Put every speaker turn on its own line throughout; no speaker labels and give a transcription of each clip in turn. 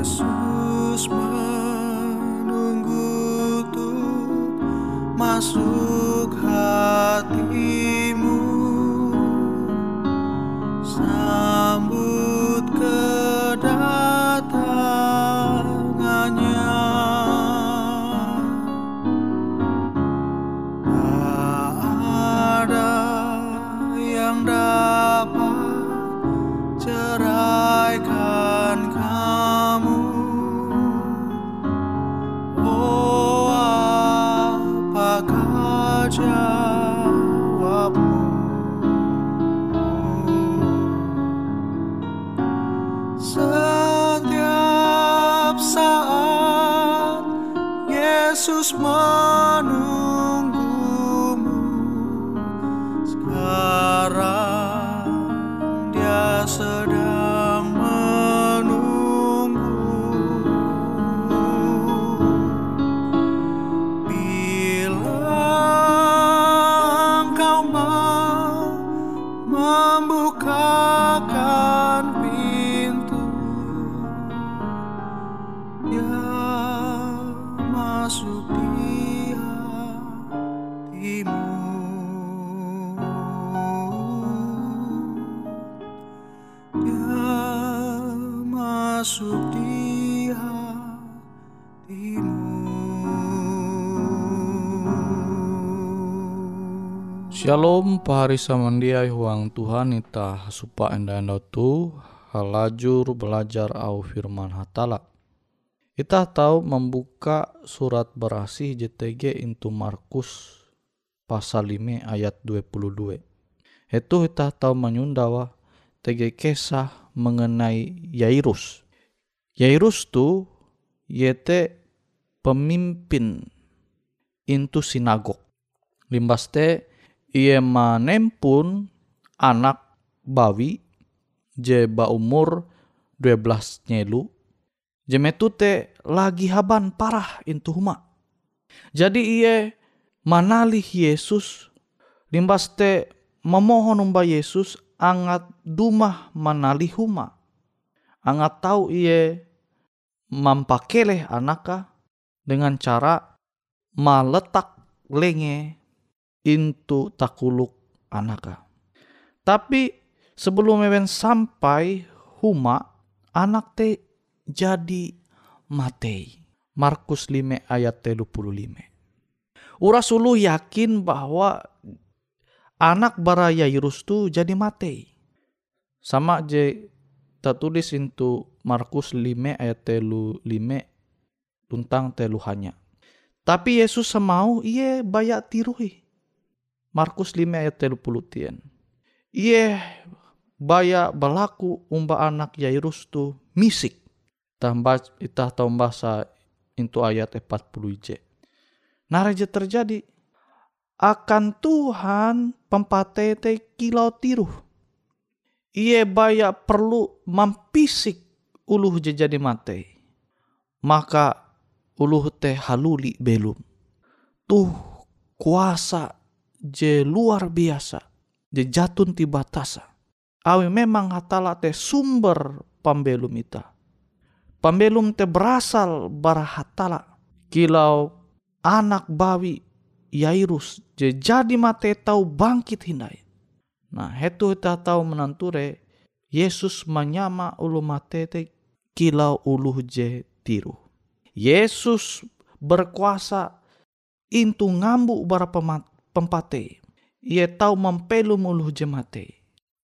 Yesus menunggu untuk masuk sky.
Shalom pahari samandiai huang Tuhan ita supa enda enda tu halajur belajar au firman hatala. Ita tahu membuka surat berasih JTG into Markus pasal 5 ayat 22. Itu kita tahu menyundawa TG kisah mengenai Yairus. Yairus tu yete pemimpin into sinagog. Limbas te ia manempun anak bawi je ba umur 12 nyelu. Jemetu te lagi haban parah intu huma. Jadi ia manalih Yesus. Limbas te memohon umba Yesus angat dumah manali huma. Angat tahu iye mampakeleh anaka dengan cara maletak lenge intu takuluk anaka. Tapi sebelum mewen sampai huma anak te jadi matei. Markus 5 ayat 35. Uras ulu yakin bahwa anak bara Yairus jadi matei. Sama je tertulis itu Markus 5 ayat telu 5 tentang telu hanya. Tapi Yesus semau iye bayak tiruhi. Markus 5 ayat telu puluh tien. Iye baya berlaku umba anak Yairus tu misik. Tambah itah tahu bahasa itu ayat 40 j. Raja terjadi akan Tuhan pempatete kilau tiruh. Ia baya perlu mempisik uluh je jadi mate. Maka uluh teh haluli belum. Tuh kuasa je luar biasa. Je jatun ti batasa. Awi memang hatala teh sumber pambelum ita. Pambelum te berasal bara hatala. Kilau anak bawi Yairus je jadi mate tahu bangkit hindai. Nah, itu kita tahu menanture Yesus menyama ulu mate te kilau ulu je tiru. Yesus berkuasa intu ngambu bara pempate. Ia tahu mempelum ulu je mate.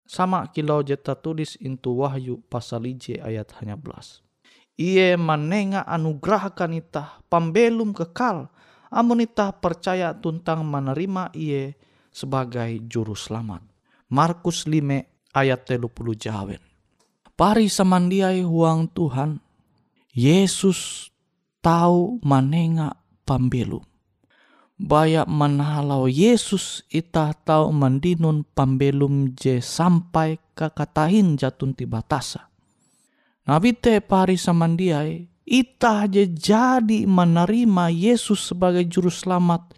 Sama kilau je tulis intu Wahyu pasal ije ayat hanya belas. Ia menenga anugerahkan itah pambelum kekal amun ita percaya tuntang menerima ia sebagai juru selamat. Markus 5 ayat 30 jawen. Pari samandiai huang Tuhan, Yesus tahu manenga pambelum. Bayak manahalau Yesus ita tahu mandinun pambelum je sampai kakatahin jatun tibatasa. Nabi te pari samandiai Ita aja jadi menerima Yesus sebagai juru selamat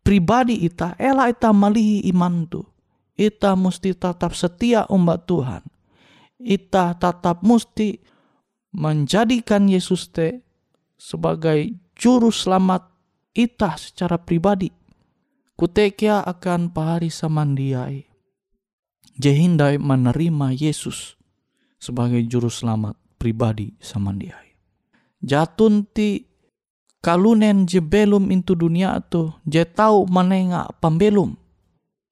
pribadi ita, ela ita malihi iman tu. Ita mesti tetap setia umat Tuhan. Ita tetap mesti menjadikan Yesus te sebagai juru selamat ita secara pribadi. Kutekia akan pahari samandiai. Jehindai menerima Yesus sebagai juru selamat pribadi samandiai jatun ti kalunen je belum into dunia tu je tahu menenga pembelum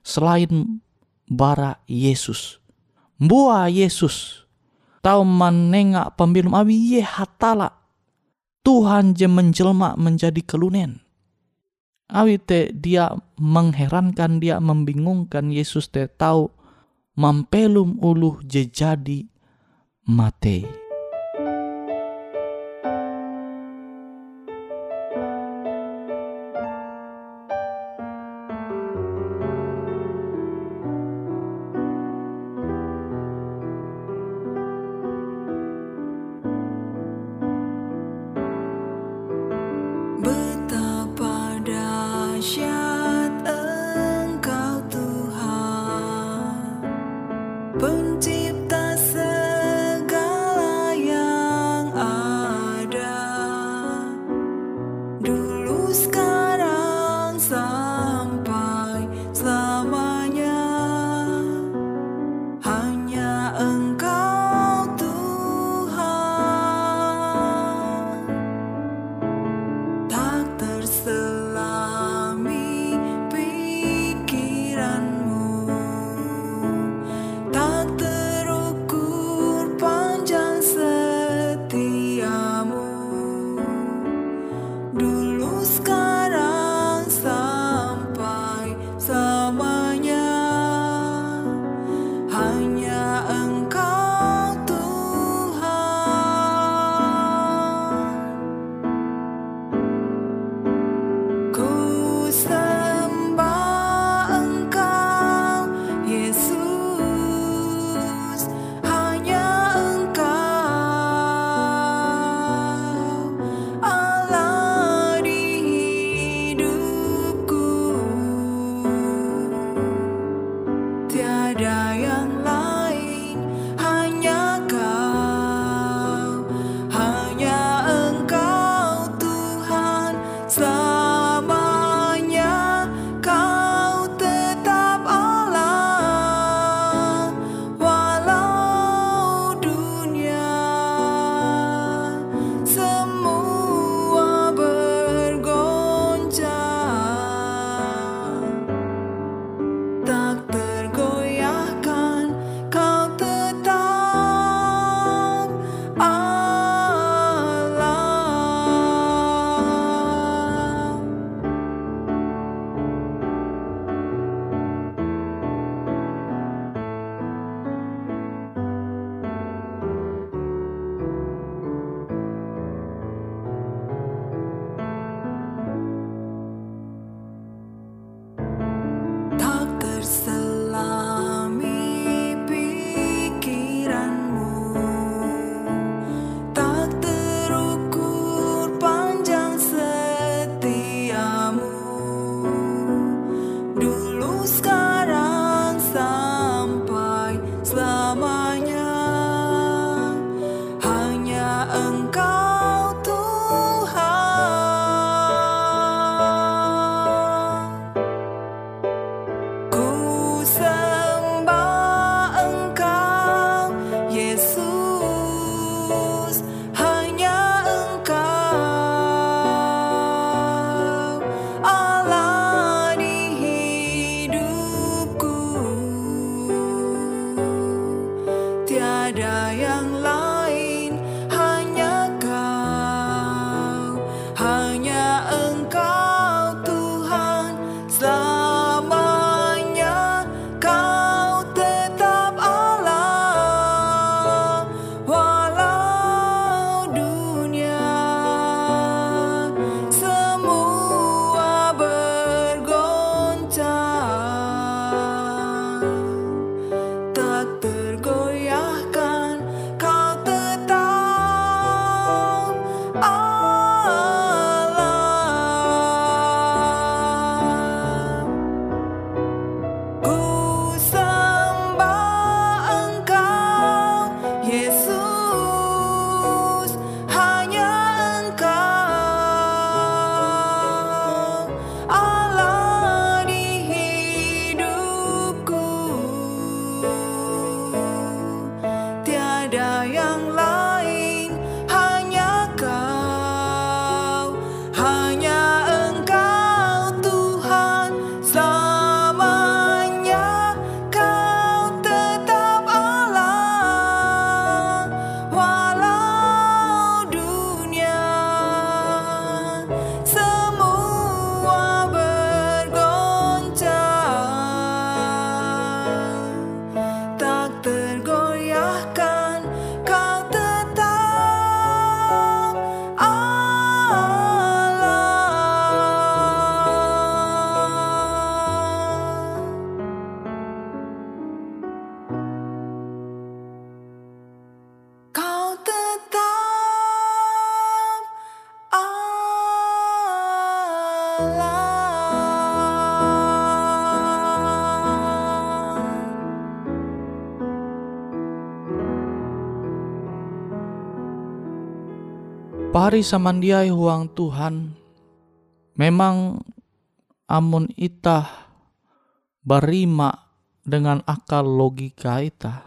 selain bara Yesus. Bua Yesus tahu menenga pembelum abi ye hatala Tuhan je menjelma menjadi kelunen. Awi te dia mengherankan dia membingungkan Yesus te tahu mampelum uluh je jadi mate. Pari samandiai huang Tuhan, memang amun itah berima dengan akal logika ita,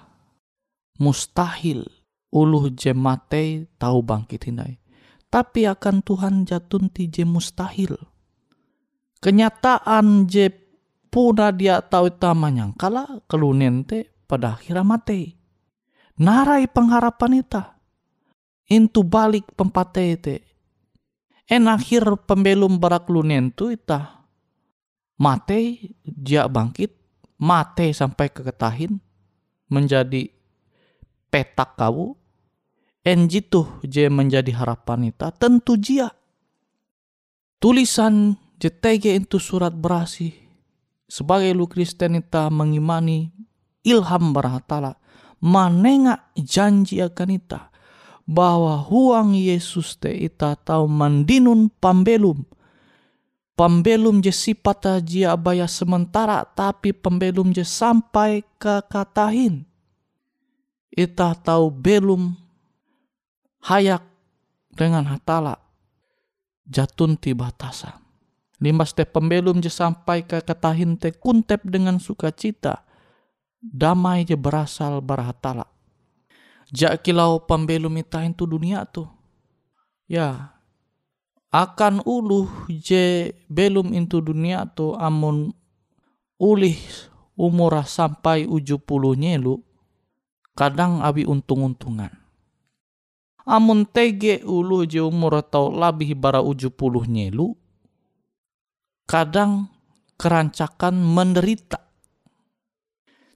mustahil uluh je mate tahu bangkit hindai. Tapi akan Tuhan jatun ti je mustahil. Kenyataan je puna dia tahu ita manyangkala kelunente pada akhirnya mate. Narai pengharapan ita intu balik pempatete. En akhir pembelum barak lunentu ita mate dia bangkit mate sampai ke ketahin menjadi petak kau en jitu je menjadi harapan ita tentu jia. Tulisan JTG itu surat berasi sebagai lu Kristen ita mengimani ilham barahatala manenga janji akan ita bahwa huang Yesus te ita tau mandinun pambelum. Pambelum je sipata jia abaya sementara tapi pembelum je sampai ke katahin. Ita tahu belum hayak dengan hatala jatun ti batasa. Limas te pembelum je sampai ke katahin te kuntep dengan sukacita. Damai je berasal barahatala Jak kilau pembelum ita itu dunia tu. Ya, akan uluh je belum itu dunia tu amun ulih umurah sampai uju puluh nyelu, kadang abi untung-untungan. Amun tege ulu je umur atau lebih bara uju puluh nyelu, kadang kerancakan menderita.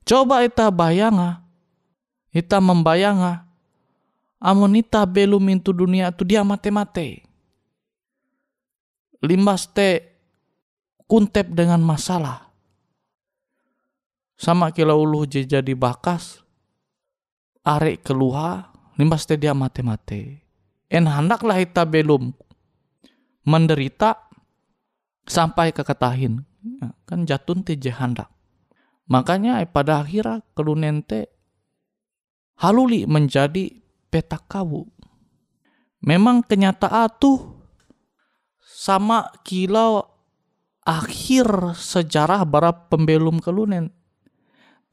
Coba ita bayanga, Ita membayanga amun ita belum into dunia tu dia mate-mate. Limbas te kuntep dengan masalah. Sama kila ulu jadi bakas, arek keluar, limbas te dia mate-mate. En hendaklah ita belum menderita sampai ke ketahin. Kan jatun te hendak. Makanya pada akhirnya kelunente haluli menjadi petak kawu. Memang kenyataan tuh sama kilau akhir sejarah bara pembelum kelunen.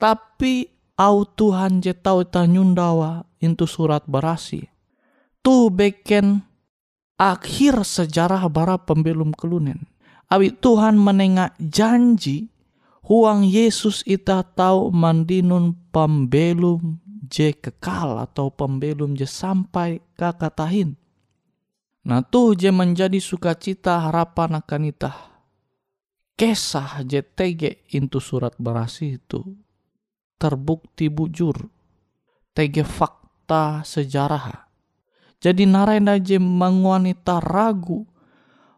Tapi au Tuhan je tau nyundawa itu surat berasi. Tuh beken akhir sejarah bara pembelum kelunen. Awi Tuhan menengah janji huang Yesus ita tahu mandinun pembelum je kekal atau pembelum je sampai kakatahin. Nah tuh je menjadi sukacita harapan akan itah. Kesah je tege into surat berasi itu terbukti bujur. Tege fakta sejarah. Jadi narenda je menguanita ragu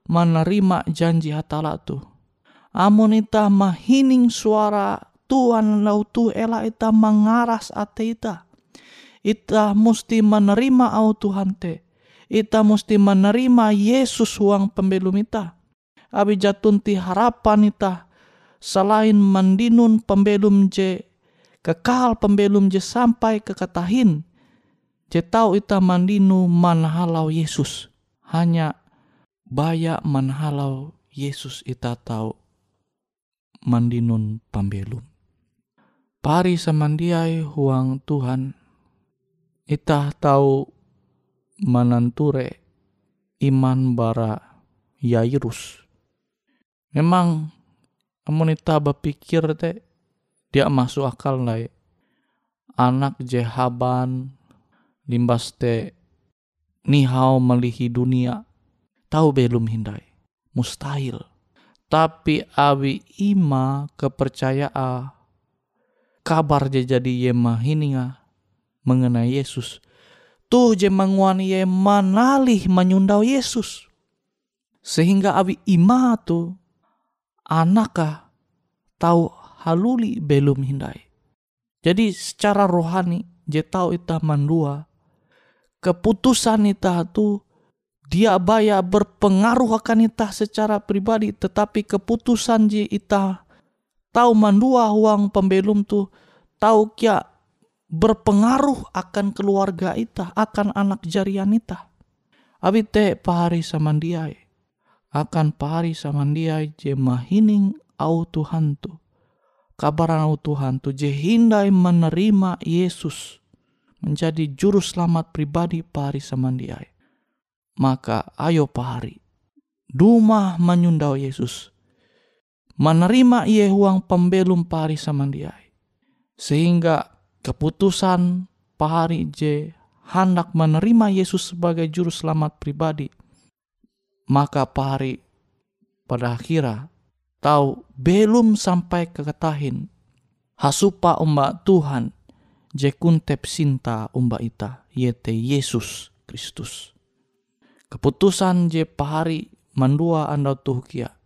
menerima janji hatala tu. Amun ita mahining suara Tuhan lau tu ela ita mengaras ate ita. Ita mesti menerima au Tuhan te. Ita mesti menerima Yesus uang pembelum ita. Abi jatun ti harapan ita. Selain mendinun pembelum je kekal pembelum je sampai ke katahin. Je tau ita mandinu manhalau Yesus. Hanya baya manhalau Yesus ita tahu mandinun pembelum pari samandiai huang Tuhan. Itah tahu menanture iman bara Yairus. Memang amun berpikir te dia masuk akal lah anak jehaban limbas te nihau melihi dunia tahu belum hindai mustahil. Tapi awi ima kepercayaan kabar je jadi ye mahininga mengenai Yesus. Tuh je menguani ye manalih menyundau Yesus. Sehingga abi ima tu anaka tahu haluli belum hindai. Jadi secara rohani je tahu ita mandua keputusan ita tu dia baya berpengaruh akan ita secara pribadi tetapi keputusan je ita tahu mandua uang pembelum tu tahu kia berpengaruh akan keluarga ita, akan anak jarian ita. Abi te pari samandiai. Akan pari samandiai je mahining au Tuhan tu. Kabaran au Tuhan tu je hindai menerima Yesus menjadi juru selamat pribadi pari samandiai. Maka ayo pari. Duma menyundau Yesus. Menerima ia huang pembelum pari samandiai. Sehingga keputusan pari je hendak menerima Yesus sebagai juru selamat pribadi, maka pari pada akhirnya tahu belum sampai ke ketahin hasupa umba Tuhan je kuntep sinta umba ita yete Yesus Kristus. Keputusan je pahari mandua anda tuh kia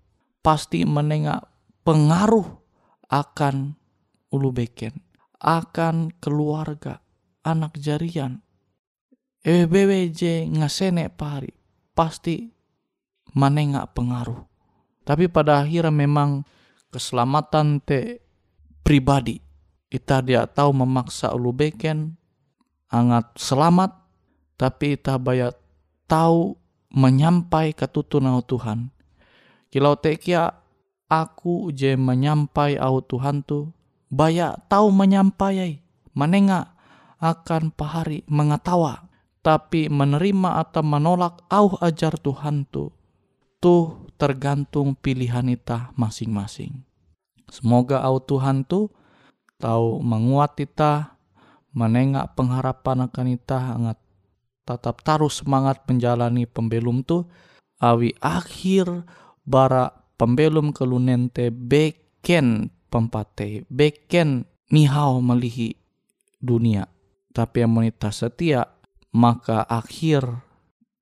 pasti menengah pengaruh akan ulu beken, akan keluarga, anak jarian, EBWJ ngasene pari pasti manenga pengaruh. Tapi pada akhirnya memang keselamatan te pribadi. Ita dia tahu memaksa ulu beken angat selamat tapi ita bayat tahu menyampai ketutunau Tuhan. Kilau tekia aku je menyampai au Tuhan tu baya tahu menyampai manenga akan pahari mengetawa tapi menerima atau menolak au ajar Tuhan tu tuh tergantung pilihan kita masing-masing. Semoga au Tuhan tu tahu menguat kita, menengak pengharapan akan kita, hangat tetap taruh semangat menjalani pembelum tu, awi akhir bara pembelum kelunente beken pempate, beken nihau melihi dunia. Tapi yang wanita setia maka akhir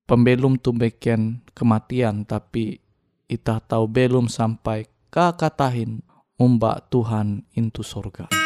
pembelum tu beken kematian tapi ita tahu belum sampai kakatahin umba Tuhan intu sorga.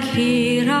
Tak terkira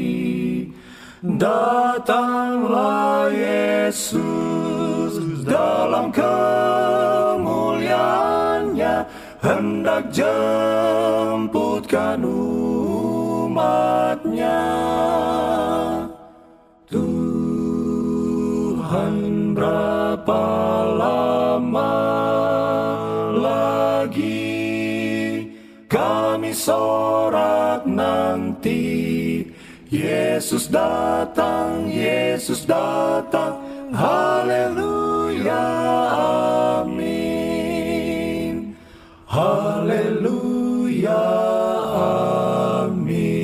Datanglah Yesus dalam kemuliaannya hendak jemputkan umatnya. Tuhan berapa lama lagi kami sorak nanti Yesus datang, Yesus datang, haleluya, amin. Haleluya, amin.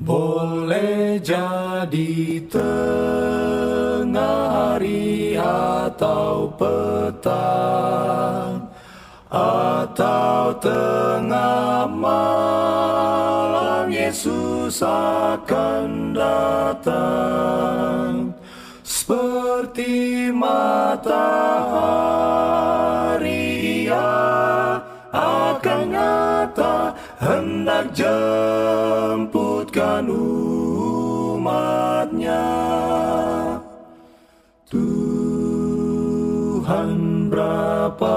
Boleh jadi tengah hari atau petang atau tengah malam Yesus akan datang seperti matahari. Ia akan nyata hendak jemputkan umatnya. Tuhan berapa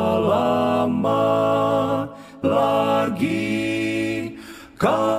lama lagi kami